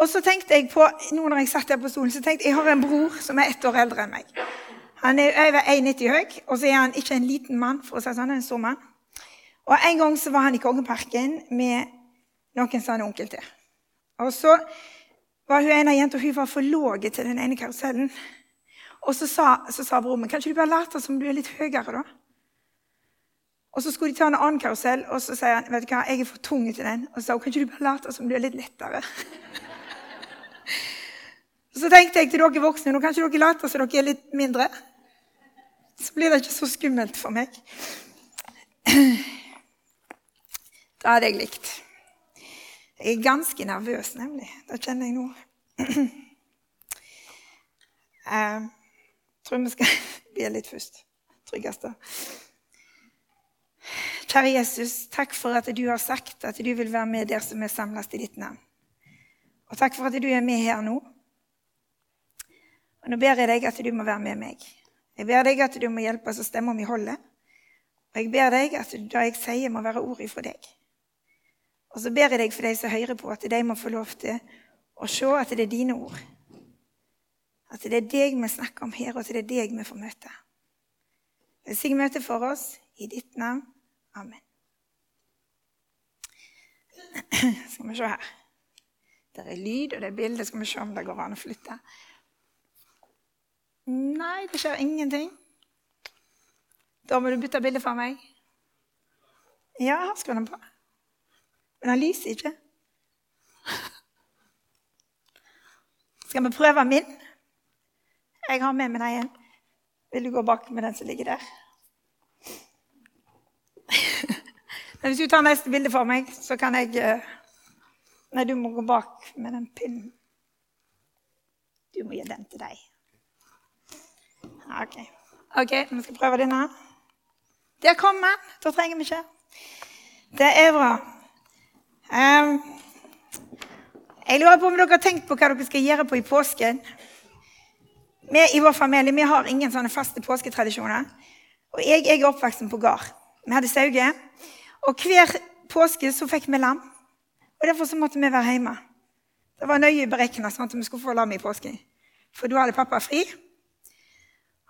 Og så tenkte jeg på, nå når jeg satt der på stolen, så tenkte jeg jeg har en bror som er ett år eldre enn meg. Han er over 1,90 høy, og så er han ikke en liten mann, for å si sånn, han er en stor mann. Og En gang så var han i Kongeparken med noen sånne onkel til. Og så var hun ene jenta hun var for lav til den ene karusellen. Og så sa, så sa broren min kan ikke du bare late som du er litt høyere. da? Og Så skulle de ta en annen karusell, og så sier han vet du hva, jeg er for tung til den. Og så sa hun kan ikke du bare late som du er litt lettere. Så tenkte jeg til dere voksne nå kan ikke dere late som dere er litt mindre. Så blir det ikke så skummelt for meg. Det hadde jeg likt. Jeg er ganske nervøs, nemlig. Det kjenner jeg nå. Jeg tror vi skal be litt først. Tryggeste. Kjære Jesus, takk for at du har sagt at du vil være med der som er samlet i ditt navn. Og takk for at du er med her nå. Og Nå ber jeg deg at du må være med meg. Jeg ber deg at du må hjelpe oss å stemme om i holdet. Og jeg ber deg at det jeg sier, må være ord ifra deg. Og så ber jeg deg for de som hører på, at de må få lov til å se at det er dine ord. At det er deg vi snakker om her, og at det er deg vi får møte. Velsign møtet for oss i ditt navn. Amen. Skal vi se her. Det er lyd, og det er bilde. Skal vi se om det går an å flytte. Nei, det skjer ingenting. Da må du bytte bilde for meg. Ja, her skal den på. Men den lyser ikke. Skal vi prøve min? Jeg har med den igjen. Vil du gå bak med den som ligger der? Men hvis du tar neste bilde for meg, så kan jeg eh, Nei, du må gå bak med den pinnen. Du må gi den til deg. OK, Ok, vi skal prøve denne. Der kom den. Da trenger vi ikke. Det er bra. Um, jeg lurer på om dere har tenkt på hva dere skal gjøre på i påsken. Vi i vår familie vi har ingen sånne faste påsketradisjoner. Og jeg, jeg er oppvokst på gard. Vi hadde sauer. Og hver påske så fikk vi lam. Og Derfor så måtte vi være hjemme. Det var nøye beregna sånn at vi skulle få lam i påsken. For da hadde pappa fri.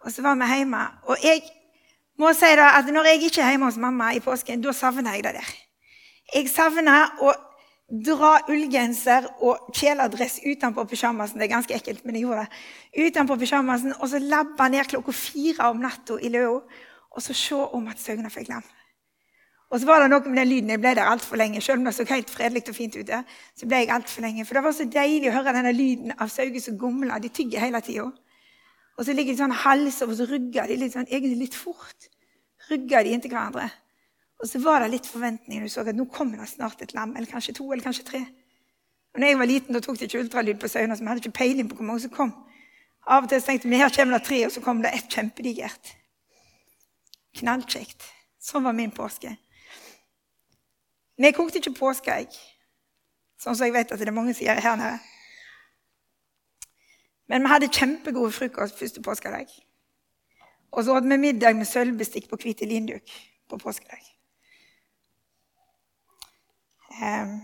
Og så var vi hjemme. Og jeg må si da at når jeg ikke er hjemme hos mamma i påsken, da savner jeg det der. Jeg savner å dra ullgenser og kjeledress utenpå pysjamasen. Det er ganske ekkelt, men jeg gjorde det. Utenpå pysjamasen, Og så labbe ned klokka fire om natta i løa og så se om at Søgna fikk lam. Og så var det noe med den lyden. Jeg ble der altfor lenge. Selv om det så helt fredelig og fint ute, så ble jeg alt for lenge. For det var så deilig å høre denne lyden av sauer som gomler. De tygger hele tida. Og så ligger de sånn hals og så rugger de litt, sånn, egentlig litt fort. Rugger de inntil hverandre. Og så var det litt forventning. Du så at nå kommer det snart et lam. Eller kanskje to, eller kanskje tre. Og når jeg var liten, da tok de ikke ultralyd på sauene, så vi hadde ikke peiling på hvor mange som kom. Av og til tenkte vi her kommer det tre, og så kom det ett kjempedigert. Knallkjekt. Sånn var min påske. Men jeg kokte ikke påskeegg, sånn som jeg vet at det er mange som gjør her nede. Men vi hadde kjempegode frokost første påskedag. Og så hadde vi middag med sølvbestikk på hvite linduk på påskedag. Um,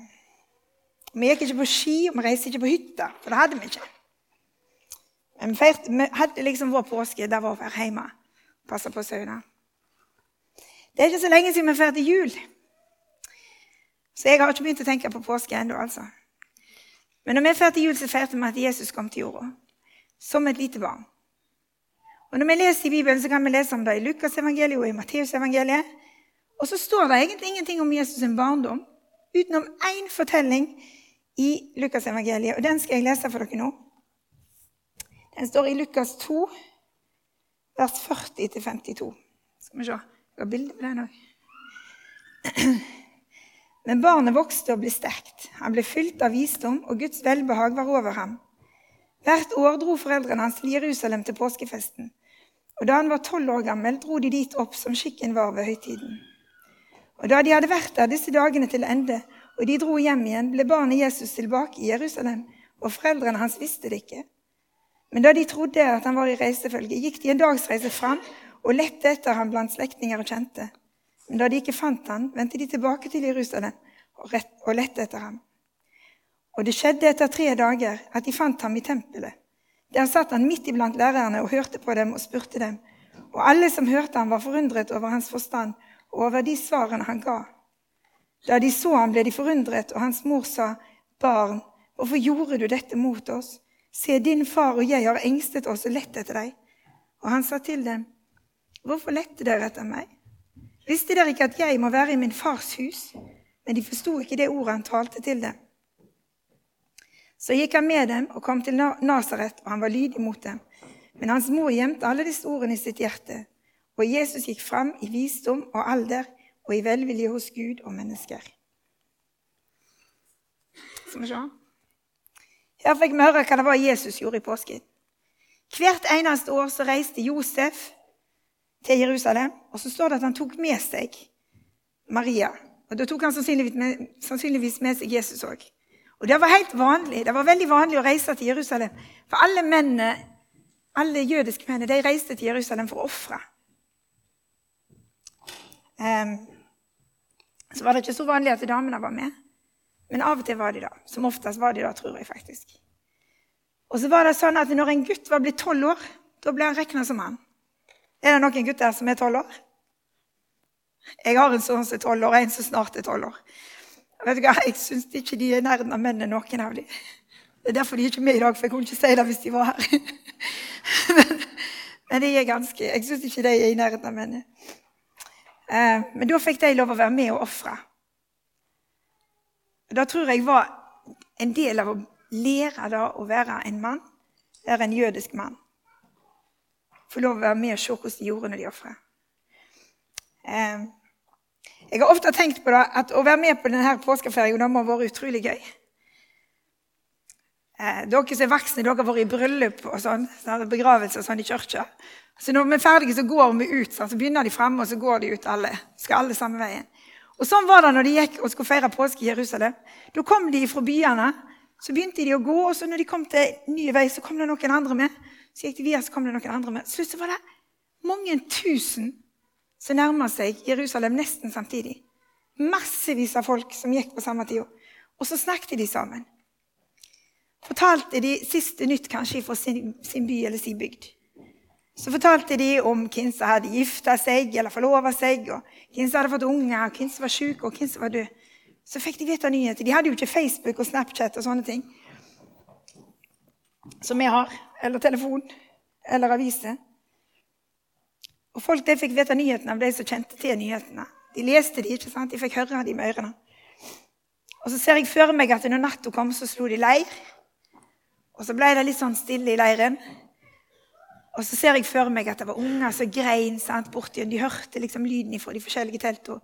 vi gikk ikke på ski, og vi reiste ikke på hytta, for det hadde vi ikke. Men vi, feirte, vi hadde liksom vår påske der vi var hjemme og passa på sauene. Det er ikke så lenge siden vi feirte jul. Så jeg har ikke begynt å tenke på påske ennå. Altså. Men når vi feirte jul, så feirte vi at Jesus kom til jorda som et lite barn. Og Når vi leser i Bibelen, så kan vi lese om det i Lukas evangeliet og i Matteusevangeliet. Og så står det egentlig ingenting om Jesus' sin barndom, utenom én fortelling i Lukas evangeliet. Og den skal jeg lese for dere nå. Den står i Lukas 2, vers 40-52. Skal vi se. Jeg har bilde på den òg. Men barnet vokste og ble sterkt. Han ble fylt av visdom, og Guds velbehag var over ham. Hvert år dro foreldrene hans til Jerusalem til påskefesten. Og Da han var tolv år gammel, dro de dit opp som skikken var ved høytiden. Og Da de hadde vært der disse dagene til ende, og de dro hjem igjen, ble barnet Jesus tilbake i Jerusalem, og foreldrene hans visste det ikke. Men da de trodde at han var i reisefølge, gikk de en dagsreise fram og lette etter ham blant slektninger og kjente. Men da de ikke fant ham, vendte de tilbake til Jerusalem og, og lette etter ham. Og det skjedde etter tre dager at de fant ham i tempelet. Der satt han midt iblant lærerne og hørte på dem og spurte dem. Og alle som hørte ham, var forundret over hans forstand og over de svarene han ga. Da de så ham, ble de forundret, og hans mor sa, Barn, hvorfor gjorde du dette mot oss? Se, din far og jeg har engstet oss og lett etter deg. Og han sa til dem, Hvorfor lette dere etter meg? Visste dere ikke at jeg må være i min fars hus? Men de forsto ikke det ordet han talte til dem. Så gikk han med dem og kom til Nasaret, og han var lydig mot dem. Men hans mor gjemte alle disse ordene i sitt hjerte. Og Jesus gikk fram i visdom og alder og i velvilje hos Gud og mennesker. Skal. Her fikk vi høre hva det var Jesus gjorde i påsken. Hvert eneste år så reiste Josef til Jerusalem, og så står det at han tok med seg Maria. Og Da tok han sannsynligvis med, sannsynligvis med seg Jesus òg. Og det var helt vanlig. Det var veldig vanlig å reise til Jerusalem. For alle mennene, alle jødiske mennene de reiste til Jerusalem for å ofre. Um, så var det ikke så vanlig at damene var med. Men av og til var de da. Som oftest var de da, tror jeg faktisk. Og så var det sånn at når en gutt var blitt tolv år, da ble han regna som mann. Er det noen gutter som er tolv år? Jeg har en sånn som er tolv år, og en som snart er tolv år. Vet du hva? Jeg syns ikke de er i nærheten av mennene, noen av dem. Det er derfor de er ikke med i dag, for jeg kunne ikke si det hvis de var her. men, men de er ganske, jeg syns ikke de er i nærheten av mennene. Eh, men da fikk de lov å være med og ofre. Da tror jeg var en del av å lære da å være en mann, være en jødisk mann. Få lov å være med og se hvordan de gjorde når de ofra. Eh, jeg har ofte tenkt på det, at å være med på denne påskeferien må ha vært utrolig gøy. Eh, dere som er voksne, dere har vært i bryllup og sånn, begravelse og sånn i kirka. Så når vi er ferdige, så går vi ut. Så begynner de fremme, og så går de ut alle. Skal alle samme veien. Og Sånn var det når de gikk og skulle feire påske i Jerusalem. Da kom de fra byene. Så begynte de å gå, og så når de kom til ny vei, så kom det noen andre med. Så gikk de via, så kom det noen andre med. Slutt så var det mange tusen som nærma seg Jerusalem nesten samtidig. Massevis av folk som gikk på samme tid. Og så snakket de sammen. Fortalte de siste nytt kanskje fra sin, sin by eller sin bygd. Så fortalte de om hvem som hadde gifta seg eller forlova seg, og hvem som hadde fått unger, hvem som var syk, og hvem som var død. Så fikk de vite nyheter. De hadde jo ikke Facebook og Snapchat og sånne ting som vi har. Eller telefon. Eller aviser. Og folk de fikk vite nyhetene av de som kjente til nyhetene. De leste de, ikke sant? De fikk høre de med ørene. Og så ser jeg for meg at når natta kom, så slo de leir. Og så ble det litt sånn stille i leiren. Og så ser jeg for meg at det var unger som grein sant, borti, og de hørte liksom lyden fra de forskjellige teltene.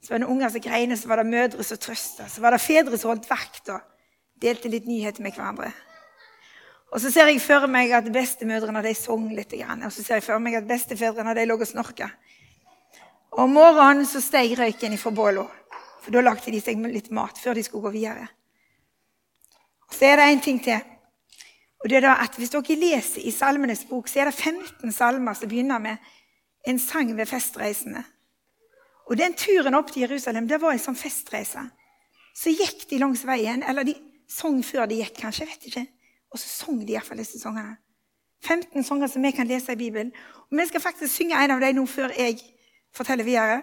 Så var det unger som grein, så var det mødre som trøsta. Så var det fedre som holdt vakt og delte litt nyheter med hverandre. Og så ser jeg for meg at bestemødrene de sang litt. Og så ser jeg for meg at bestefedrene de lå og snorka. Og om morgenen så steg røyken ifra båla. For da lagde de seg litt mat før de skulle gå videre. Og så er det en ting til. Og det er da at Hvis dere leser i Salmenes bok, så er det 15 salmer som begynner med en sang ved festreisene. Og den turen opp til Jerusalem det var en sånn festreise. Så gikk de langs veien, eller de sang før de gikk, kanskje. jeg vet ikke. Og så sang de iallfall disse sangene. 15 sanger som vi kan lese i Bibelen. Og Vi skal faktisk synge en av dem nå før jeg forteller videre.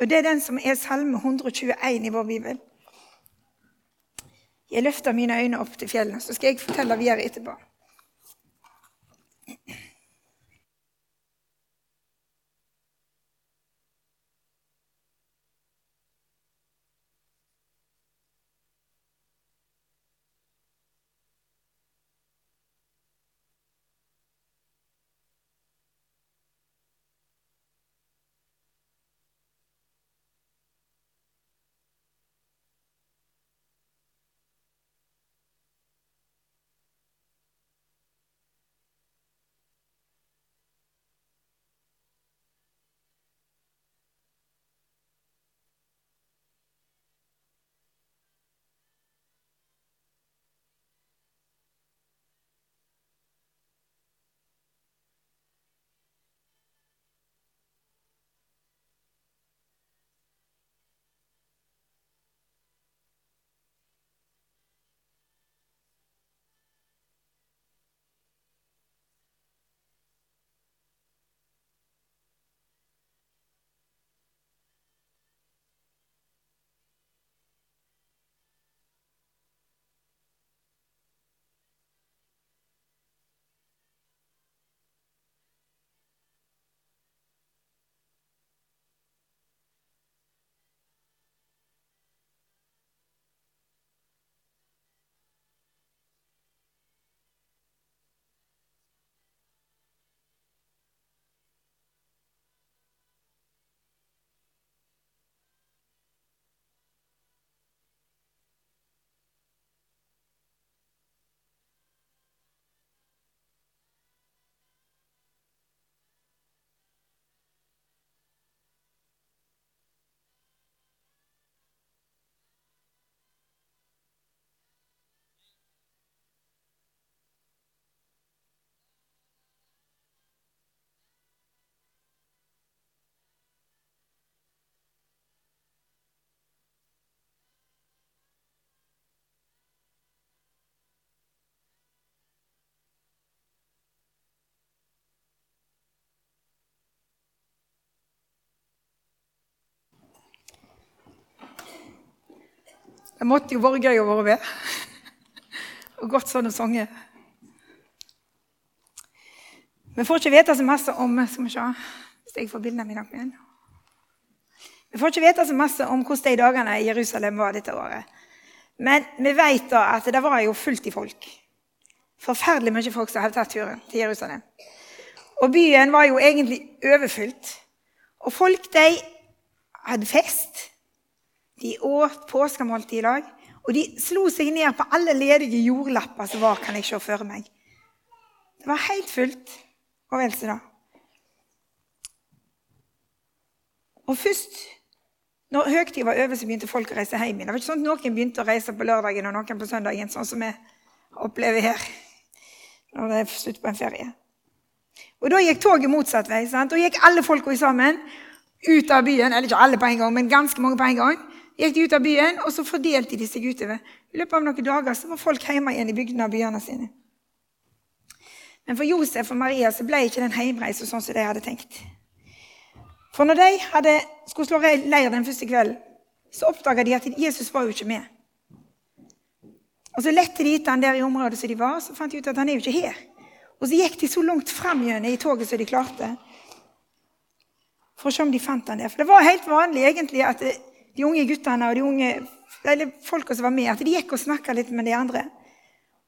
Og Det er den som er Salme 121 i vår bibel. Jeg løfter mine øyne opp til fjellene, så skal jeg fortelle videre etterpå. Det måtte jo vært gøy å være med. Og godt sånne sanger. Vi får ikke vite så masse om skal vi se, hvis jeg får bildene mine igjen. Vi får ikke vite så masse om hvordan de dagene i Jerusalem var dette året. Men vi vet da at det var jo fullt i folk. Forferdelig mye folk som hadde tatt turen til Jerusalem. Og byen var jo egentlig overfylt. Og folk de hadde fest. De åt påskemåltid i lag. Og de slo seg ned på alle ledige jordlapper som var, kan jeg se for meg. Det var helt fullt. Og vel så da. Og først når høytiden var over, så begynte folk å reise hjem igjen. Det var ikke sånn at Noen begynte å reise på lørdagen og noen på søndagen, sånn som vi opplever her når det er slutt på en ferie. Og Da gikk toget motsatt vei. sant? Da gikk alle folka sammen ut av byen. Eller ikke alle på en gang, men ganske mange på en gang. Gikk de ut av byen, Og så fordelte de seg utover. I løpet av noen dager så var folk hjemme igjen i bygdene av byene sine. Men for Josef og Maria så ble ikke den hjemreisen sånn som de hadde tenkt. For når de hadde, skulle slå leir den første kvelden, så oppdaga de at Jesus var jo ikke med. Og Så lette de etter han der i området som de var, så fant de ut at han er jo ikke her. Og så gikk de så langt fram i toget som de klarte, for å se om de fant han der. For det var helt vanlig egentlig at de unge guttene og de unge eller folka som var med, at de gikk og snakka litt med de andre.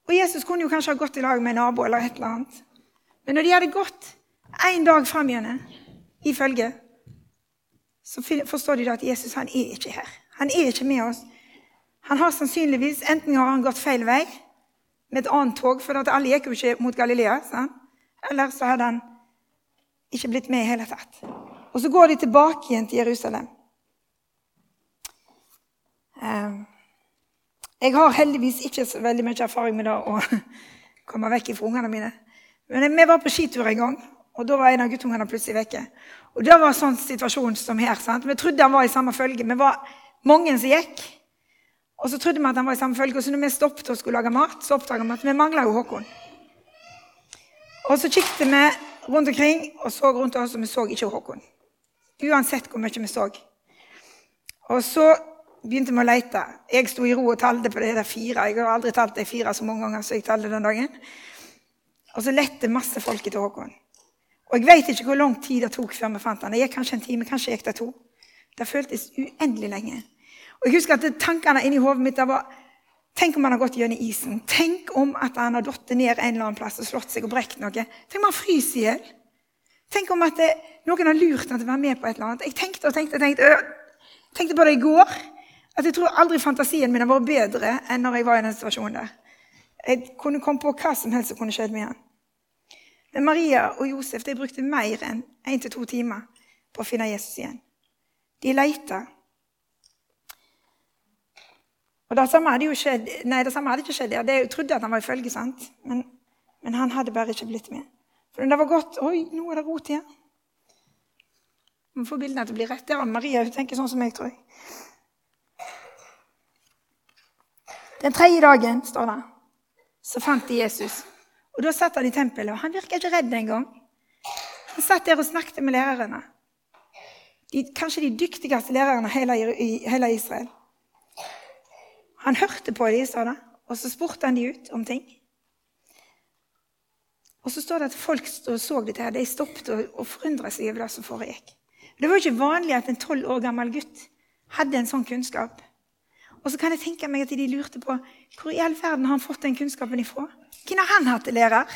Og Jesus kunne jo kanskje ha gått i lag med en nabo eller et eller annet. Men når de hadde gått én dag fram gjennom i følge, så forstår de da at Jesus han er ikke her. Han er ikke med oss. Han har sannsynligvis enten har han gått feil vei med et annet tog, for alle gikk jo ikke mot Galilea. Sant? Eller så hadde han ikke blitt med i hele tatt. Og så går de tilbake igjen til Jerusalem. Ehm, jeg har heldigvis ikke så veldig mye erfaring med det å komme vekk fra ungene mine. Men vi var på skitur en gang, og da var en av guttungene plutselig vekke. Og Det var en sånn situasjon som her. sant? Vi trodde han var i samme følge. Vi var mange som gikk. Og så trodde vi at han var i samme følge. Og så når vi stoppet og skulle lage mat, så oppdaget vi at vi mangla jo Håkon. Og så kikket vi rundt omkring og så rundt oss, og vi så ikke Håkon. Uansett hvor mye vi så. Og så begynte vi å lete. Jeg sto i ro og talte på det der fire. Jeg har aldri talt de fire så mange ganger som jeg talte den dagen. Og så lette masse folk etter Håkon. Og jeg vet ikke hvor lang tid det tok før vi fant han. Det gikk kanskje en time, kanskje gikk det to. Det føltes uendelig lenge. Og jeg husker at tankene inni hodet mitt var Tenk om han har gått gjennom isen. Tenk om at han har falt ned en eller annen plass og slått seg og brekt noe. Tenk om han fryser i hjel. Tenk om at det, noen har lurt han til å være med på et eller annet. Jeg tenkte og tenkte og tenkte, øh, tenkte på det i går. At jeg tror aldri fantasien min har vært bedre enn når jeg var i den situasjonen der. Jeg kunne komme på hva som helst som kunne skjedd med han. Men Maria og Josef de brukte mer enn én til to timer på å finne Jesus igjen. De leita. Og det samme hadde jo skjedd, nei, det samme hadde ikke skjedd. Jeg trodde at han var i følge, sant? Men, men, han hadde bare ikke blitt med. For det var godt Oi, nå er det rot igjen. Vi får bildene til å bli rett. Det var Maria. Hun tenker sånn som meg, tror jeg. Den tredje dagen, står det, så fant de Jesus. Og Da satt han i tempelet, og han virka ikke redd engang. Han satt der og snakket med lærerne. De, kanskje de dyktigste lærerne i hele Israel. Han hørte på dem, sa det, og så spurte han de ut om ting. Og så står det at folk så dette her, de stoppet og, og forundret seg over det som foregikk. Det var jo ikke vanlig at en tolv år gammel gutt hadde en sånn kunnskap. Og så kan jeg tenke meg at de lurte på hvor i all verden har han fått den kunnskapen ifra. Hvem har han hatt til lærer?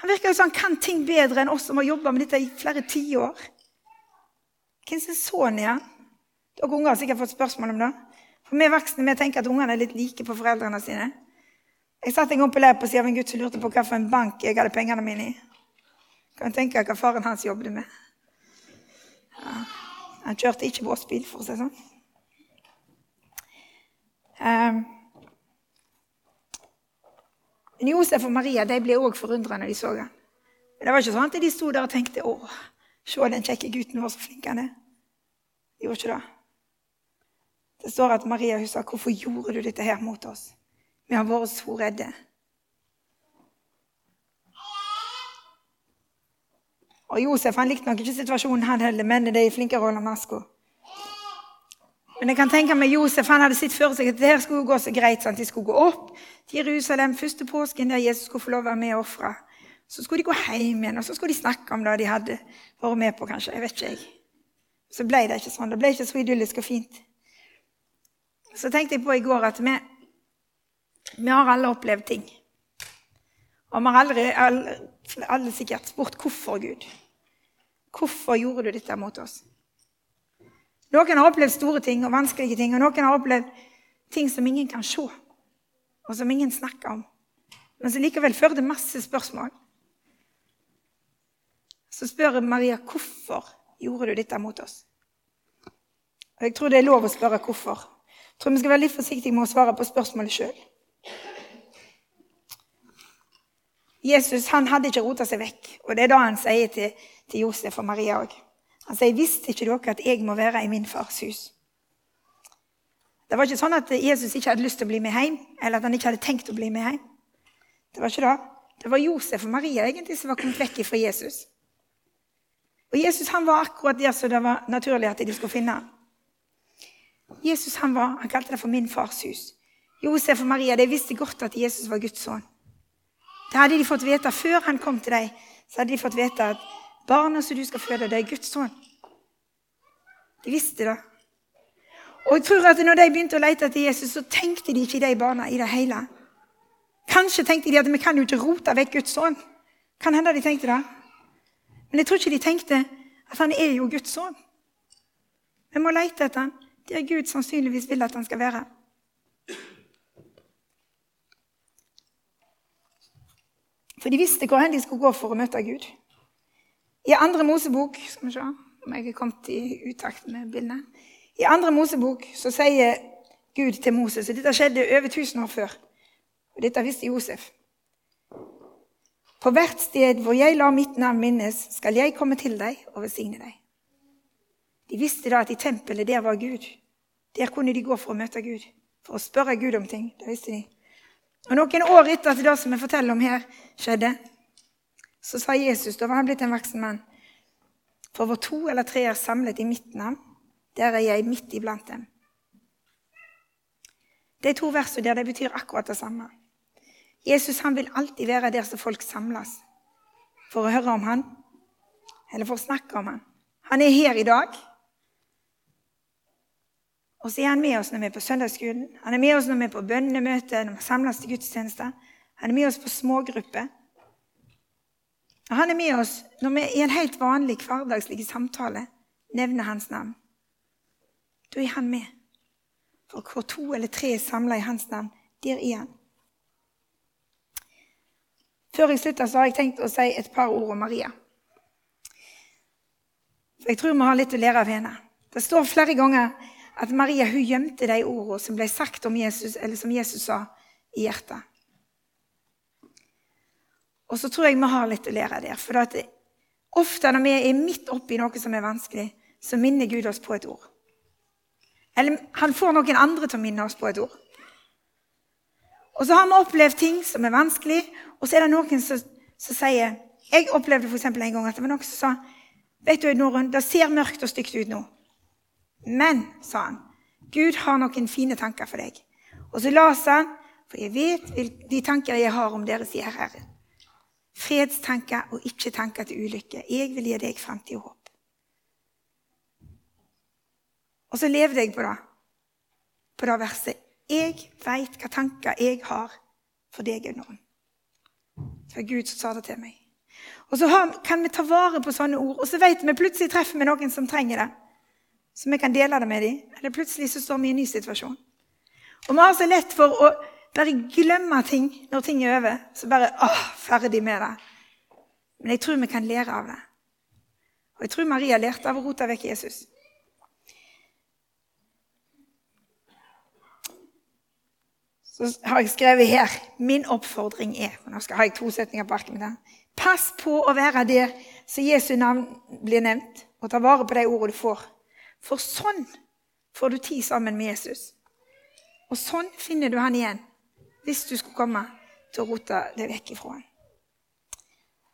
Han virker jo som han kan ting bedre enn oss som har jobba med dette i flere tiår. Hvem sin sønn er han? Dere unger har sikkert fått spørsmål om det. For Vi voksne vi tenker at ungene er litt like på foreldrene sine. Jeg satt en gang på leir på siden av en gutt som lurte på hvilken bank jeg hadde pengene mine i. Kan tenke hva faren hans jobbet med. Ja. Han kjørte ikke båtbil, for å si det sånn. Men Josef og Maria de ble òg forundra når de så ham. Men det var ikke sånn at de sto der og tenkte 'Å, se den kjekke gutten vår, så flink han er'. De gjorde ikke det. Det står at Maria hun sa 'Hvorfor gjorde du dette her mot oss?' Vi har vært så redde. Og Josef han likte nok ikke situasjonen, han heller. Mennene er flinkere å holde maska. Men jeg kan tenke meg Josef han hadde sett for seg at det her skulle gå så greit. Sant? De skulle gå opp til Jerusalem første påsken, der Jesus skulle få lov å være med og ofre. Så skulle de gå hjem igjen og så skulle de snakke om det de hadde vært med på. kanskje, jeg vet ikke jeg. Så ble det ikke sånn. Det ble ikke så idyllisk og fint. Så tenkte jeg på i går at vi, vi har alle opplevd ting. Og vi har aldri, alle, alle sikkert spurt hvorfor Gud. Hvorfor gjorde du dette mot oss? Noen har opplevd store ting og vanskelige ting, og noen har opplevd ting som ingen kan se, og som ingen snakker om, men som likevel fører til masse spørsmål. Så spør Maria hvorfor gjorde du dette mot oss. Og Jeg tror det er lov å spørre hvorfor. Jeg tror vi skal være litt forsiktige med å svare på spørsmålet sjøl. Jesus han hadde ikke rota seg vekk, og det er da han sier til, til Josef og Maria òg. Han sier, 'Visste ikke dere at jeg må være i min fars hus?' Det var ikke sånn at Jesus ikke hadde lyst til å bli med hjem, eller at han ikke hadde tenkt å bli med hjem. Det var ikke det. Det var Josef og Maria egentlig som var kommet vekk fra Jesus. Og Jesus han var akkurat der som det var naturlig at de skulle finne ham. Jesus han var, han kalte det for min fars hus. Josef og Maria de visste godt at Jesus var Guds sønn. Det hadde de fått vite før han kom til dem. Så hadde de fått vite at Barnet som du skal føde, det er Guds sønn. De visste det. Og jeg tror at når de begynte å lete etter Jesus, så tenkte de ikke de barna i det hele. Kanskje tenkte de at vi kan jo ikke rote vekk Guds sønn. Kan hende de tenkte det. Men jeg tror ikke de tenkte at han er jo Guds sønn. Vi må lete etter han der Gud sannsynligvis vil at han skal være. For de visste hvor hen de skulle gå for å møte Gud. I andre Mosebok skal vi se om jeg er kommet i utakt med bildene. I andre Mosebok så sier Gud til Moses og Dette skjedde over 1000 år før. Og dette visste Josef. På hvert sted hvor jeg lar mitt navn minnes, skal jeg komme til deg og velsigne deg. De visste da at i tempelet, der var Gud. Der kunne de gå for å møte Gud, for å spørre Gud om ting. Det visste de. Og Noen år etter at det som jeg forteller om her, skjedde, så sa Jesus, da var han blitt en voksen mann, for hvor to eller tre er samlet i mitt navn, der er jeg midt iblant dem. De to versene der det betyr akkurat det samme. Jesus han vil alltid være der som folk samles for å høre om han, eller for å snakke om han. Han er her i dag. Og så er han med oss når vi er på søndagsskolen, han er med oss når vi er på bønnemøte, når vi samles til gudstjeneste. Han er med oss på smågrupper. Han er med oss når vi i en helt vanlig hverdagslig samtale nevner hans navn. Da er han med. For hvor to eller tre er samla i hans navn, der er han. Før jeg slutter, så har jeg tenkt å si et par ord om Maria. For jeg tror vi har litt å lære av henne. Det står flere ganger at Maria hun gjemte de ordene som ble sagt om Jesus, eller som Jesus sa, i hjertet. Og så tror jeg vi har litt å lære der. For ofte når vi er midt oppi noe som er vanskelig, så minner Gud oss på et ord. Eller han får noen andre til å minne oss på et ord. Og så har vi opplevd ting som er vanskelig, og så er det noen som, som sier Jeg opplevde f.eks. en gang at det var noen som sa Vet du, Norun, det ser mørkt og stygt ut nå. Men, sa han, Gud har noen fine tanker for deg. Og så la han, for jeg vet de tanker jeg har om dere, sier Herren fredstanker og ikke tanker til ulykke. Jeg vil gi deg framtid og håp. Og så levde jeg på det, på det verset. Jeg veit hva tanker jeg har for deg, Audun. Det var Gud som sa det til meg. Og så kan vi ta vare på sånne ord, og så vet vi plutselig treffer vi noen som trenger det. Så vi kan dele det med dem. Eller plutselig så står vi i en ny situasjon. Og vi har så lett for å bare glemme ting når ting er over. Så bare åh, ferdig med det. Men jeg tror vi kan lære av det. Og jeg tror Maria lærte av å rote vekk Jesus. Så har jeg skrevet her min oppfordring er Nå skal jeg ha to setninger på arket mitt. Pass på å være der så Jesu navn blir nevnt, og ta vare på de ordene du får. For sånn får du tid sammen med Jesus. Og sånn finner du han igjen hvis du skulle komme til å rote det vekk ifra ham.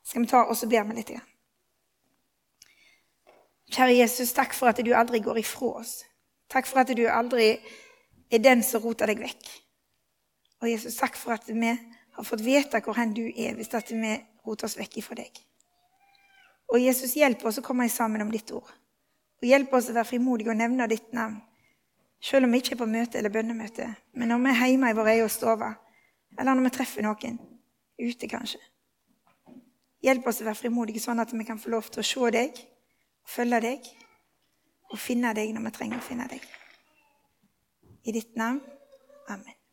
Skal vi ta og så ber vi litt? Kjære Jesus, takk for at du aldri går ifra oss. Takk for at du aldri er den som roter deg vekk. Og Jesus, takk for at vi har fått vite hvor hen du er hvis at vi roter oss vekk ifra deg. Og Jesus, hjelp oss å komme sammen om ditt ord. Og hjelp oss å være frimodige og nevne ditt navn. Selv om vi ikke er på møte eller bønnemøte, men når vi er hjemme i vår egen stove, eller når vi treffer noen ute, kanskje. Hjelp oss å være frimodige, sånn at vi kan få lov til å se deg, følge deg og finne deg når vi trenger å finne deg. I ditt navn. Amen.